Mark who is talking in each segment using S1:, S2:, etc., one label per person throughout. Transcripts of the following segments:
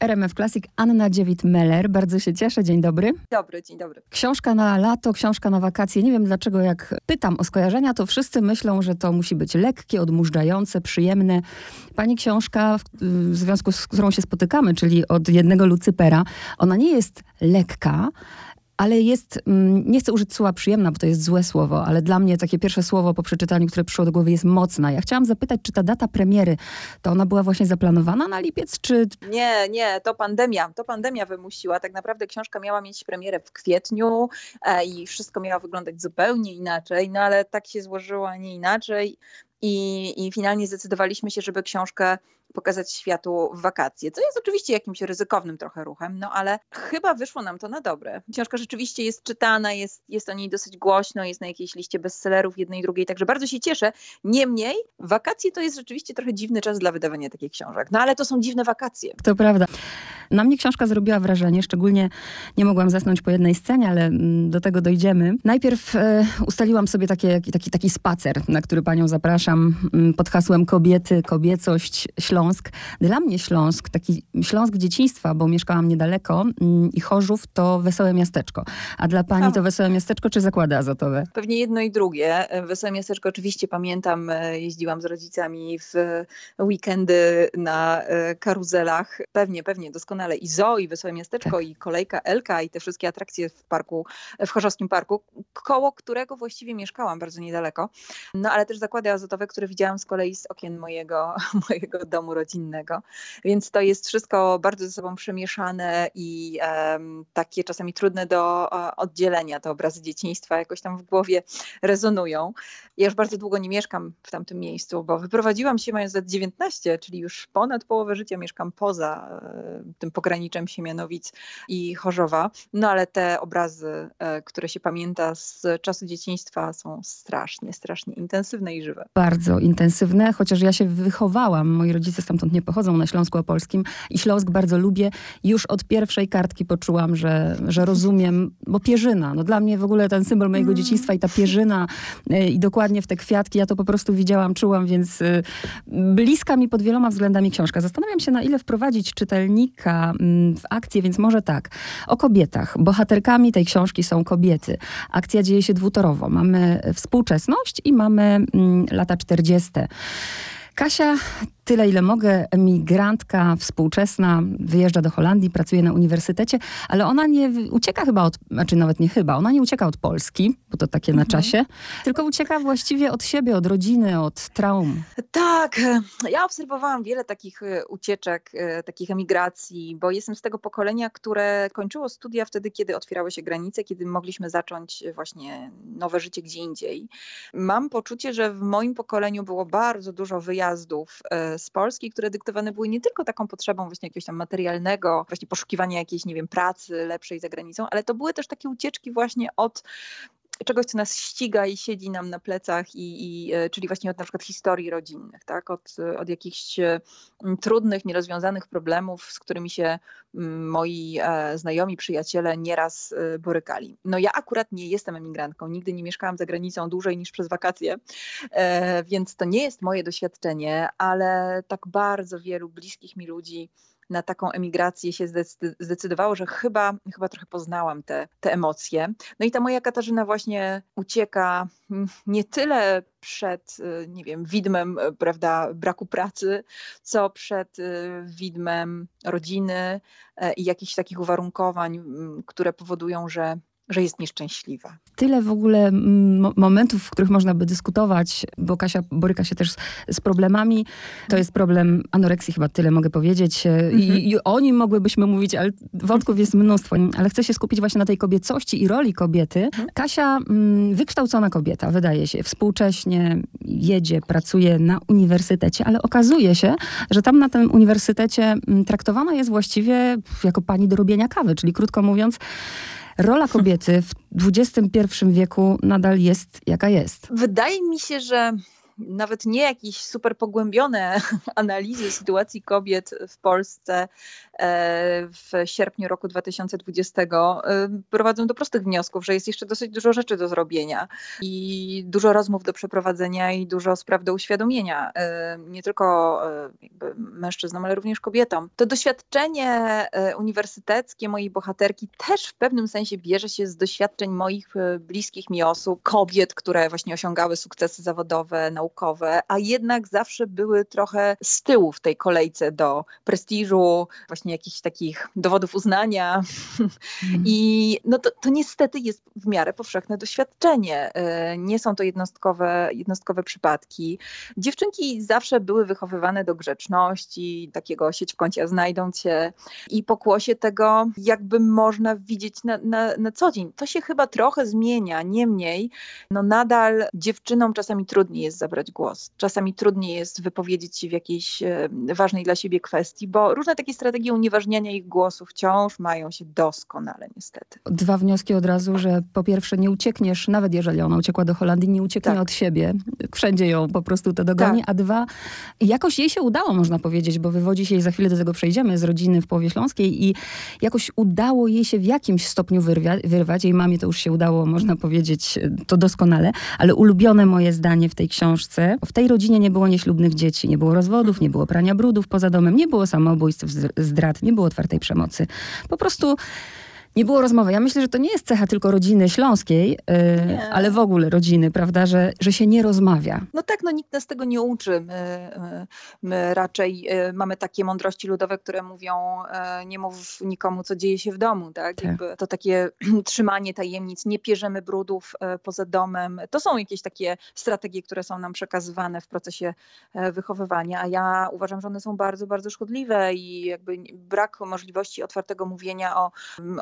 S1: RMF Classic Anna Dziewit-Meller. Bardzo się cieszę. Dzień dobry.
S2: Dobry, dzień dobry.
S1: Książka na lato, książka na wakacje. Nie wiem dlaczego, jak pytam o skojarzenia, to wszyscy myślą, że to musi być lekkie, odmurzające, przyjemne. Pani książka, w związku z którą się spotykamy, czyli od jednego Lucypera, ona nie jest lekka, ale jest, mm, nie chcę użyć słowa przyjemna, bo to jest złe słowo, ale dla mnie takie pierwsze słowo po przeczytaniu, które przyszło do głowy jest mocna. Ja chciałam zapytać, czy ta data premiery, to ona była właśnie zaplanowana na lipiec, czy...
S2: Nie, nie, to pandemia. To pandemia wymusiła. Tak naprawdę książka miała mieć premierę w kwietniu e, i wszystko miało wyglądać zupełnie inaczej, no ale tak się złożyło, a nie inaczej. I, I finalnie zdecydowaliśmy się, żeby książkę pokazać światu w wakacje, co jest oczywiście jakimś ryzykownym trochę ruchem, no ale chyba wyszło nam to na dobre. Książka rzeczywiście jest czytana, jest, jest o niej dosyć głośno, jest na jakiejś liście bestsellerów jednej i drugiej, także bardzo się cieszę. Niemniej wakacje to jest rzeczywiście trochę dziwny czas dla wydawania takich książek, no ale to są dziwne wakacje.
S1: To prawda. Na mnie książka zrobiła wrażenie, szczególnie nie mogłam zasnąć po jednej scenie, ale mm, do tego dojdziemy. Najpierw e, ustaliłam sobie takie, taki, taki spacer, na który panią zapraszam mm, pod hasłem kobiety, kobiecość, Śląsk. Dla mnie Śląsk, taki Śląsk dzieciństwa, bo mieszkałam niedaleko mm, i Chorzów to wesołe miasteczko. A dla pani to wesołe miasteczko czy zakłady azotowe?
S2: Pewnie jedno i drugie. Wesołe miasteczko oczywiście pamiętam, e, jeździłam z rodzicami w weekendy na e, karuzelach. Pewnie, pewnie, doskonale doskonale i zoo, i Wesołe Miasteczko, tak. i kolejka Elka, i te wszystkie atrakcje w parku, w Chorzowskim Parku, koło którego właściwie mieszkałam bardzo niedaleko. No ale też zakłady azotowe, które widziałam z kolei z okien mojego, mojego domu rodzinnego. Więc to jest wszystko bardzo ze sobą przemieszane i um, takie czasami trudne do uh, oddzielenia. Te obrazy dzieciństwa jakoś tam w głowie rezonują. Ja już bardzo długo nie mieszkam w tamtym miejscu, bo wyprowadziłam się mając lat 19, czyli już ponad połowę życia mieszkam poza uh, tym pograniczem Siemianowic i Chorzowa. No ale te obrazy, e, które się pamięta z czasu dzieciństwa są strasznie, strasznie intensywne i żywe.
S1: Bardzo intensywne, chociaż ja się wychowałam, moi rodzice stamtąd nie pochodzą na Śląsku Opolskim i Śląsk bardzo lubię. Już od pierwszej kartki poczułam, że, że rozumiem, bo pierzyna, no dla mnie w ogóle ten symbol mojego mm. dzieciństwa i ta pierzyna e, i dokładnie w te kwiatki, ja to po prostu widziałam, czułam, więc e, bliska mi pod wieloma względami książka. Zastanawiam się, na ile wprowadzić czytelnika Mm, w akcję, więc może tak. O kobietach. Bohaterkami tej książki są kobiety. Akcja dzieje się dwutorowo. Mamy współczesność i mamy mm, lata 40. Kasia tyle, ile mogę, emigrantka współczesna, wyjeżdża do Holandii, pracuje na uniwersytecie, ale ona nie ucieka chyba od, znaczy nawet nie chyba, ona nie ucieka od Polski, bo to takie na mhm. czasie, tylko ucieka właściwie od siebie, od rodziny, od traum.
S2: Tak, ja obserwowałam wiele takich e, ucieczek, e, takich emigracji, bo jestem z tego pokolenia, które kończyło studia wtedy, kiedy otwierały się granice, kiedy mogliśmy zacząć właśnie nowe życie gdzie indziej. Mam poczucie, że w moim pokoleniu było bardzo dużo wyjazdów e, z Polski, które dyktowane były nie tylko taką potrzebą właśnie jakiegoś tam materialnego, właśnie poszukiwania jakiejś, nie wiem, pracy lepszej za granicą, ale to były też takie ucieczki właśnie od czegoś, co nas ściga i siedzi nam na plecach, i, i, e, czyli właśnie od na przykład historii rodzinnych, tak? od, od jakichś e, trudnych, nierozwiązanych problemów, z którymi się moi e, znajomi, przyjaciele nieraz borykali. No ja akurat nie jestem emigrantką, nigdy nie mieszkałam za granicą dłużej niż przez wakacje, więc to nie jest moje doświadczenie, ale tak bardzo wielu bliskich mi ludzi na taką emigrację się zdecydowało, że chyba, chyba trochę poznałam te, te emocje. No i ta moja Katarzyna właśnie ucieka nie tyle przed, y, nie wiem, widmem, y, prawda, braku pracy, co przed y, widmem rodziny i jakichś takich uwarunkowań, które powodują, że że jest nieszczęśliwa.
S1: Tyle w ogóle momentów, w których można by dyskutować, bo Kasia boryka się też z problemami. To jest problem anoreksji, chyba tyle mogę powiedzieć. E, I, mhm. I, o nim mogłybyśmy mówić, ale wątków jest mnóstwo. Ale chcę się skupić właśnie na tej kobiecości i roli kobiety. Mhm. Kasia, mm, wykształcona kobieta, wydaje się, współcześnie jedzie, pracuje na uniwersytecie, ale okazuje się, że tam na tym uniwersytecie traktowana jest właściwie jako pani do robienia kawy, czyli krótko mówiąc, rola kobiety w XXI wieku nadal jest jaka jest?
S2: Wydaje mi się, że nawet nie jakieś super pogłębione analizy sytuacji kobiet w Polsce w sierpniu roku 2020 prowadzą do prostych wniosków, że jest jeszcze dosyć dużo rzeczy do zrobienia i dużo rozmów do przeprowadzenia i dużo spraw do uświadomienia, nie tylko mężczyznom, ale również kobietom. To doświadczenie uniwersyteckie mojej bohaterki też w pewnym sensie bierze się z doświadczeń moich bliskich mi osób, kobiet, które właśnie osiągały sukcesy zawodowe, naukowe, a jednak zawsze były trochę z tyłu w tej kolejce do prestiżu, właśnie jakichś takich dowodów uznania. Mm. I no to, to niestety jest w miarę powszechne doświadczenie. E, nie są to jednostkowe, jednostkowe przypadki. Dziewczynki zawsze były wychowywane do grzeczności, takiego sieć w kącie znajdą cię i pokłosie tego jakby można widzieć na, na, na co dzień. To się chyba trochę zmienia, niemniej no nadal dziewczynom czasami trudniej jest zabrać głos. Czasami trudniej jest wypowiedzieć się w jakiejś e, ważnej dla siebie kwestii, bo różne takie strategie unieważniania ich głosu wciąż mają się doskonale niestety.
S1: Dwa wnioski od razu, że po pierwsze nie uciekniesz, nawet jeżeli ona uciekła do Holandii, nie ucieknie tak. od siebie. Wszędzie ją po prostu to dogoni. Tak. A dwa, jakoś jej się udało, można powiedzieć, bo wywodzi się jej, za chwilę do tego przejdziemy, z rodziny w Połowie Śląskiej i jakoś udało jej się w jakimś stopniu wyrwa wyrwać. Jej mamie to już się udało, można powiedzieć, to doskonale, ale ulubione moje zdanie w tej książce, w tej rodzinie nie było nieślubnych dzieci, nie było rozwodów, nie było prania brudów poza domem, nie było samobójstw, zdrad, nie było otwartej przemocy. Po prostu nie było rozmowy. Ja myślę, że to nie jest cecha tylko rodziny śląskiej, yy, ale w ogóle rodziny, prawda, że, że się nie rozmawia.
S2: No tak, no nikt nas tego nie uczy. My, my raczej yy, mamy takie mądrości ludowe, które mówią nie mów nikomu, co dzieje się w domu, tak? tak. to takie trzymanie tajemnic, nie pierzemy brudów poza domem. To są jakieś takie strategie, które są nam przekazywane w procesie yy, wychowywania, a ja uważam, że one są bardzo, bardzo szkodliwe i jakby brak możliwości otwartego mówienia o,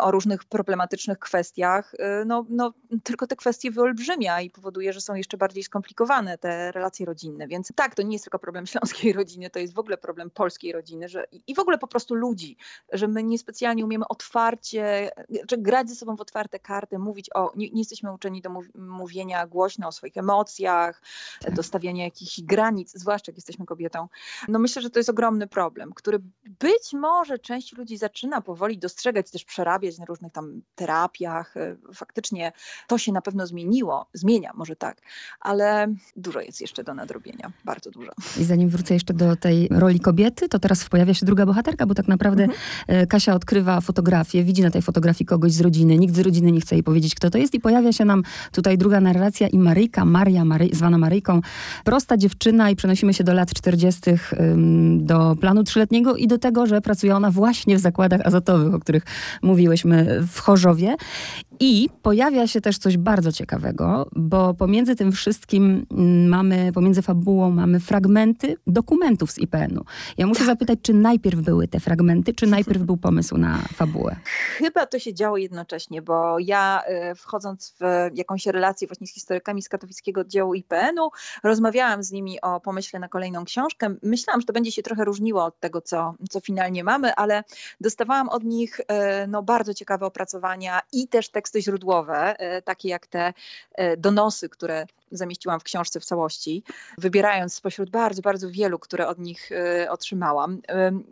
S2: o różnych problematycznych kwestiach, y, no, no, tylko te kwestie wyolbrzymia i powoduje, że są jeszcze bardziej skomplikowane te relacje rodzinne. Więc tak, to nie jest tylko problem śląskiej rodziny, to jest w ogóle problem polskiej rodziny że, i w ogóle po prostu ludzi, że my niespecjalnie umiemy otwarcie, że grać ze sobą w otwarte karty, mówić o, nie, nie jesteśmy uczeni do mówienia głośno o swoich emocjach, tak. do stawiania jakichś granic, zwłaszcza jak jesteśmy kobietą. No myślę, że to jest ogromny problem, który być może część ludzi zaczyna powoli dostrzegać, też przerabiać na różnych tam terapiach. E, faktycznie to się na pewno zmieniło, zmienia może tak, ale dużo jest jeszcze do nadrobienia, bardzo dużo.
S1: I zanim wrócę jeszcze do tej roli kobiety, to teraz pojawia się druga bohaterka, bo tak naprawdę mhm. E, Kasia odkrywa fotografię, widzi na tej fotografii kogoś z rodziny, nikt z rodziny nie chce jej powiedzieć, kto to jest i pojawia się nam tutaj druga narracja i Maryjka, Maria, Mary, zwana Maryjką, prosta dziewczyna i przenosimy się do lat 40. do planu trzyletniego i do tego, że pracuje ona właśnie w zakładach azotowych, o których mówiłyśmy w Chorzowie. I pojawia się też coś bardzo ciekawego, bo pomiędzy tym wszystkim mm, mamy, pomiędzy fabułą mamy fragmenty dokumentów z IPN-u. Ja muszę tak. zapytać, czy najpierw były te fragmenty, czy najpierw był pomysł na fabułę?
S2: Chyba to się działo jednocześnie, bo ja y, wchodząc w jakąś relację właśnie z historykami z katowickiego oddziału IPN-u, rozmawiałam z nimi o pomyśle na kolejną książkę. Myślałam, że to będzie się trochę różniło od tego, co, co finalnie mamy, ale dostawałam od nich y, no, bardzo ciekawe opracowania i też teksty źródłowe, e, takie jak te e, donosy, które zamieściłam w książce w całości, wybierając spośród bardzo, bardzo wielu, które od nich e, otrzymałam.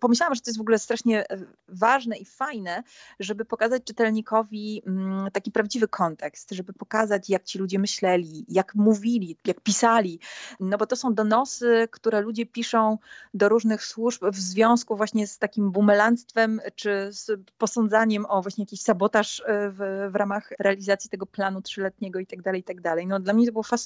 S2: Pomyślałam, że to jest w ogóle strasznie ważne i fajne, żeby pokazać czytelnikowi mm, taki prawdziwy kontekst, żeby pokazać, jak ci ludzie myśleli, jak mówili, jak pisali. No bo to są donosy, które ludzie piszą do różnych służb w związku właśnie z takim bumelanstwem, czy z posądzaniem o właśnie jakiś sabotaż w, w ramach realizacji tego planu trzyletniego i tak dalej, i tak. No dla mnie to było fascynujące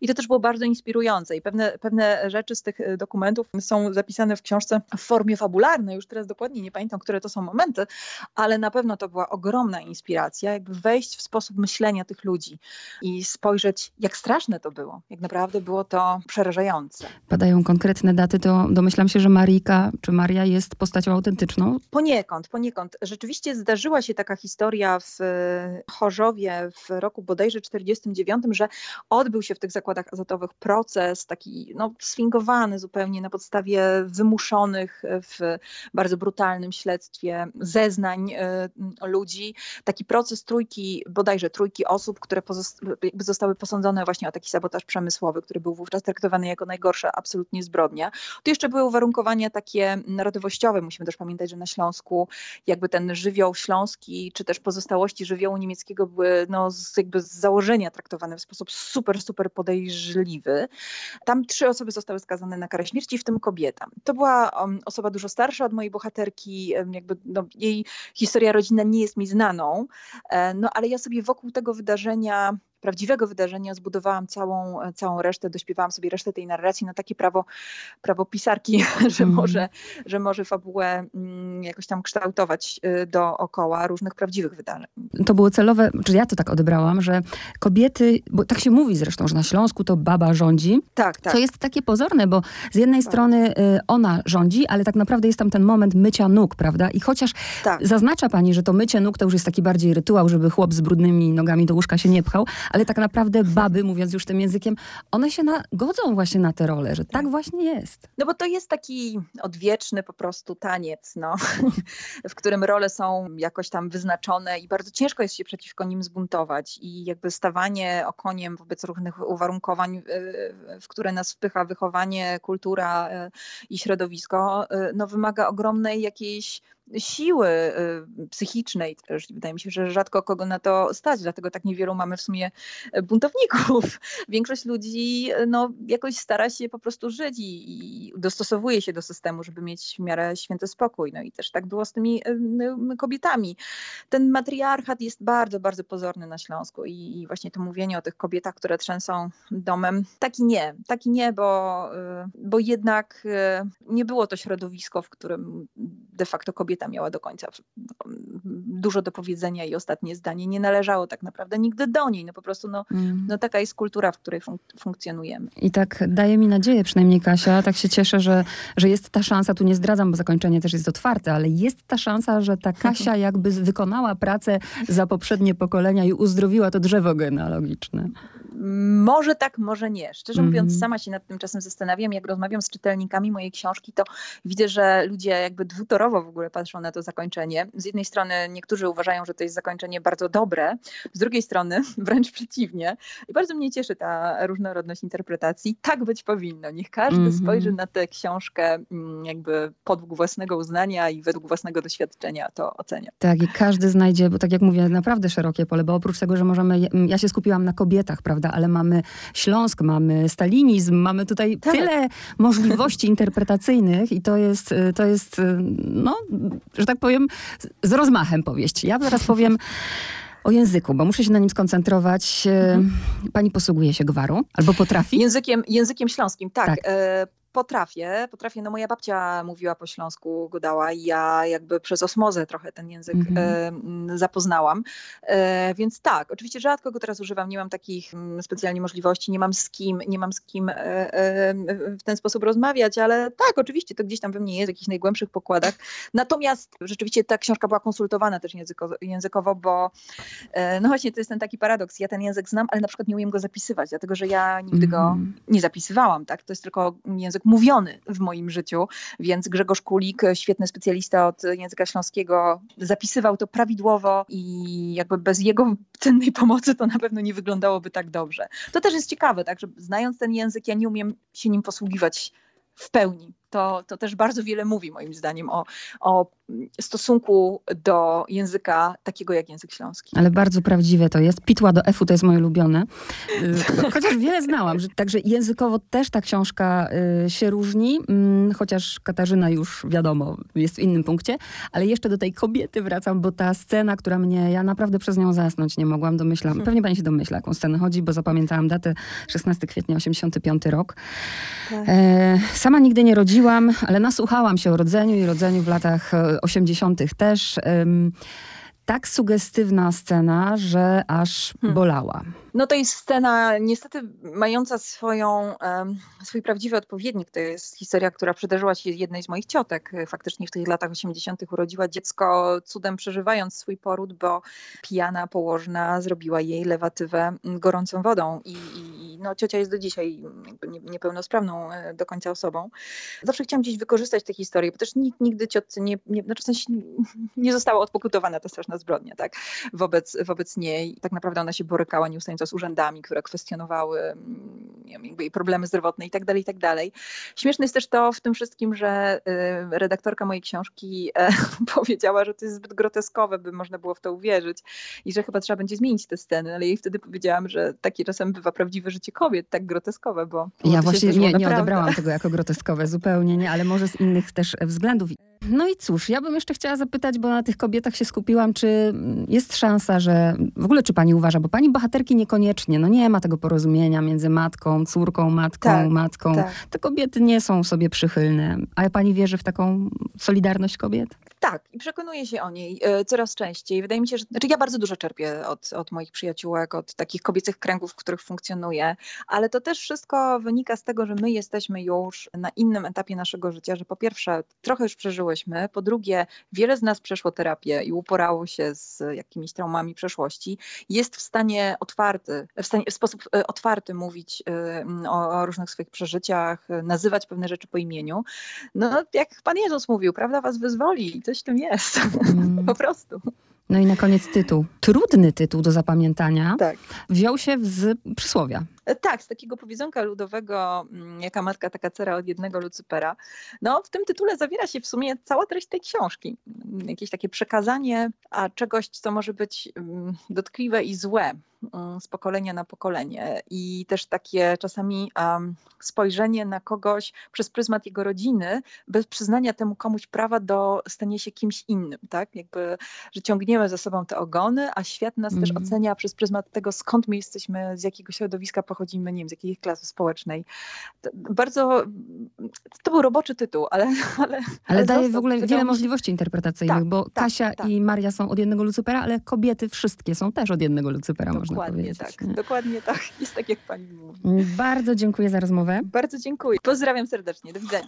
S2: i to też było bardzo inspirujące i pewne, pewne rzeczy z tych e, dokumentów są zapisane w książce w formie fabularnej, już teraz dokładnie nie pamiętam, które to są momenty, ale na pewno to była ogromna inspiracja, jakby wejść w sposób myślenia tych ludzi i spojrzeć, jak straszne to było. Jak naprawdę było to przerażające.
S1: Padają konkretne daty, to domyślam się, że Marika czy Maria jest postacią autentyczną?
S2: Poniekąd, poniekąd. Rzeczywiście zdarzyła się taka historia w e, Chorzowie w roku bodajże 49, że odbył się w tych zakładach azotowych proces taki no, sfingowany zupełnie na podstawie wymuszonych w bardzo brutalnym śledztwie zeznań ludzi. Taki proces trójki, bodajże trójki osób, które zostały posądzone właśnie o taki sabotaż przemysłowy, który był wówczas traktowany jako najgorsza absolutnie zbrodnia. Tu jeszcze były uwarunkowania takie narodowościowe. Musimy też pamiętać, że na Śląsku jakby ten żywioł śląski, czy też pozostałości żywiołu niemieckiego były no, z, jakby z założenia traktowane w sposób super, super podejrzliwy. Tam trzy osoby zostały skazane na karę śmierci, w tym kobieta. To była um, osoba dużo starsza od mojej bohaterki, jakby no, jej historia rodzinna nie jest mi znaną, e, no ale ja sobie wokół tego wydarzenia prawdziwego wydarzenia zbudowałam całą, całą resztę, dośpiewałam sobie resztę tej narracji na takie prawo, prawo pisarki, że, mm. może, że może fabułę mm, jakoś tam kształtować y, dookoła różnych prawdziwych wydarzeń.
S1: To było celowe, czy ja to tak odebrałam, że kobiety, bo tak się mówi zresztą, że na Śląsku to baba rządzi.
S2: Tak, tak.
S1: Co jest takie pozorne, bo z jednej tak. strony y, ona rządzi, ale tak naprawdę jest tam ten moment mycia nóg, prawda? I chociaż tak. zaznacza pani, że to mycie nóg to już jest taki bardziej rytuał, żeby chłop z brudnymi nogami do łóżka się nie pchał, ale tak naprawdę baby, mówiąc już tym językiem, one się na, godzą właśnie na tę rolę, że tak. tak właśnie jest.
S2: No bo to jest taki odwieczny po prostu taniec, no, w którym role są jakoś tam wyznaczone i bardzo ciężko jest się przeciwko nim zbuntować i jakby stawanie okoniem wobec różnych uwarunkowań, w które nas wpycha wychowanie, kultura y, i środowisko, y, no wymaga ogromnej jakiejś siły y, psychicznej też. Wydaje mi się, że rzadko kogo na to stać, dlatego tak niewielu mamy w sumie e, buntowników. Większość ludzi no, jakoś stara się po prostu żyć i, dostosowuje się do systemu, żeby mieć w miarę święty spokój. No i też tak było z tymi kobietami. Ten matriarchat jest bardzo, bardzo pozorny na Śląsku i, i właśnie to mówienie o tych kobietach, które trzęsą domem, taki nie, taki nie, bo, bo jednak nie było to środowisko, w którym de facto kobiety kobieta miała do końca dużo do powiedzenia i ostatnie zdanie nie należało tak naprawdę nigdy do niej. No po prostu no, mm. no taka jest kultura, w której fun funkcjonujemy.
S1: I tak daje mi nadzieję, przynajmniej Kasia, tak się cieszę, że, że jest ta szansa, tu nie zdradzam, bo zakończenie też jest otwarte, ale jest ta szansa, że ta Kasia jakby wykonała pracę za poprzednie pokolenia i uzdrowiła to drzewo genealogiczne.
S2: Może tak, może nie. Szczerze mm. mówiąc, sama się nad tym czasem zastanawiam. Jak rozmawiam z czytelnikami mojej książki, to widzę, że ludzie jakby dwutorowo w ogóle patrzą na to zakończenie. Z jednej strony niektórzy uważają, że to jest zakończenie bardzo dobre, z drugiej strony wręcz przeciwnie. I bardzo mnie cieszy ta różnorodność interpretacji. Tak być powinno. Niech każdy mm -hmm. spojrzy na tę książkę mm, jakby podług własnego uznania i według własnego doświadczenia to ocenia.
S1: Tak, i każdy znajdzie, bo tak jak mówię, naprawdę szerokie pole, bo oprócz tego, że możemy, ja się skupiłam na kobietach, prawda, ale mamy Śląsk, mamy stalinizm, mamy tutaj tak. tyle możliwości interpretacyjnych i to jest, to jest, no, że tak powiem, z rozmachem powieść. Ja teraz powiem o języku, bo muszę się na nim skoncentrować. Mhm. Pani posługuje się gwaru albo potrafi?
S2: Językiem, językiem śląskim, tak. tak. E, potrafię, potrafię, no moja babcia mówiła po śląsku, godała i ja jakby przez osmozę trochę ten język mm -hmm. zapoznałam. E, więc tak, oczywiście rzadko go teraz używam, nie mam takich mm, specjalnie możliwości, nie mam z kim, nie mam z kim e, e, w ten sposób rozmawiać, ale tak, oczywiście to gdzieś tam we mnie jest w jakichś najgłębszych pokładach. Natomiast rzeczywiście ta książka była konsultowana też językowo, językowo bo no właśnie to jest ten taki paradoks. Ja ten język znam, ale na przykład nie umiem go zapisywać, dlatego że ja nigdy mm -hmm. go mhm. nie zapisywałam, tak? To jest tylko język mówiony w moim życiu, więc Grzegorz Kulik, świetny specjalista od języka śląskiego, zapisywał to prawidłowo i jakby bez jego cennej pomocy to na pewno nie wyglądałoby tak dobrze. To też jest ciekawe, tak, że znając ten język, ja nie umiem się nim posługiwać w pełni to, to też bardzo wiele mówi moim zdaniem o, o stosunku do języka takiego jak język śląski.
S1: Ale bardzo prawdziwe to jest. Pitła do F-u to jest moje ulubione. Y, chociaż wiele znałam. Że, także językowo też ta książka y, się różni, mm, chociaż Katarzyna już wiadomo jest w innym punkcie, ale jeszcze do tej kobiety wracam, bo ta scena, która mnie, ja naprawdę przez nią zasnąć nie mogłam, domyślam. Pewnie pani się domyśla, jaką scenę chodzi, bo zapamiętałam datę 16 kwietnia 85 rok. Tak. E, sama nigdy nie rodziłam urodziłam, ale nasłuchałam się o rodzeniu i rodzeniu w latach 80. E, też. tak sugestywna scena, że aż hmm. bolała.
S2: No to jest scena niestety mająca swoją, swój prawdziwy odpowiednik. To jest historia, która przydarzyła się jednej z moich ciotek. Faktycznie w tych latach 80. urodziła dziecko cudem przeżywając swój poród, bo pijana położna zrobiła jej lewatywę gorącą wodą i, i no, ciocia jest do dzisiaj niepełnosprawną e, do końca osobą. Zawsze chciałam gdzieś wykorzystać tę historię, bo też nikt nigdy ciotce nie, nie, znaczy w sensie nie została odpokutowana ta straszna zbrodnia tak, wobec, wobec niej. Tak naprawdę ona się borykała nieustająco z urzędami, które kwestionowały mm, wiem, jej problemy zdrowotne i tak dalej, i tak dalej. Śmieszne jest też to w tym wszystkim, że y, redaktorka mojej książki e, powiedziała, że to jest zbyt groteskowe, by można było w to uwierzyć i że chyba trzeba będzie zmienić te sceny, ale jej wtedy powiedziałam, że takie czasem bywa prawdziwe życie kobiet, tak groteskowe, bo...
S1: Ja właśnie nie, nie odebrałam tego jako groteskowe, zupełnie nie, ale może z innych też względów. No i cóż, ja bym jeszcze chciała zapytać, bo na tych kobietach się skupiłam, czy jest szansa, że w ogóle czy pani uważa, bo pani bohaterki niekoniecznie, no nie ma tego porozumienia między matką, córką, matką, tak, matką. Tak. Te kobiety nie są sobie przychylne. A pani wierzy w taką solidarność kobiet?
S2: Tak, i przekonuję się o niej e, coraz częściej. Wydaje mi się, że znaczy ja bardzo dużo czerpię od, od moich przyjaciółek, od takich kobiecych kręgów, w których funkcjonuję, ale to też wszystko wynika z tego, że my jesteśmy już na innym etapie naszego życia, że po pierwsze trochę już przeżyłyśmy, po drugie wiele z nas przeszło terapię i uporało się z jakimiś traumami przeszłości, jest w stanie otwarty, w, stanie, w sposób e, otwarty mówić e, o, o różnych swoich przeżyciach, nazywać pewne rzeczy po imieniu. No jak Pan Jezus mówił, prawda was wyzwoli coś w tym jest. Mm. po prostu.
S1: No i na koniec tytuł. Trudny tytuł do zapamiętania.
S2: Tak.
S1: Wziął się z przysłowia.
S2: E, tak, z takiego powiedzonka ludowego, mm, jaka matka, taka cera od jednego Lucypera. No, w tym tytule zawiera się w sumie cała treść tej książki. Mm, jakieś takie przekazanie a czegoś, co może być mm, dotkliwe i złe z pokolenia na pokolenie. I też takie czasami um, spojrzenie na kogoś przez pryzmat jego rodziny, bez przyznania temu komuś prawa do stania się kimś innym, tak? Jakby, że ciągniemy za sobą te ogony, a świat nas mm. też mhm. ocenia przez pryzmat tego, skąd my jesteśmy, z jakiego środowiska pochodzimy nie wiem, z jakiej klasy społecznej. To bardzo, to był roboczy tytuł, ale...
S1: Ale, ale daje w ogóle wiele możliwości interpretacyjnych, tak, bo tak, Kasia tak. i Maria są od jednego Lucypera, ale kobiety wszystkie są też od jednego Lucypera, dokładnie można powiedzieć.
S2: Tak, dokładnie tak, jest tak jak pani mówi.
S1: Bardzo dziękuję za rozmowę.
S2: Bardzo dziękuję. Pozdrawiam serdecznie, do widzenia.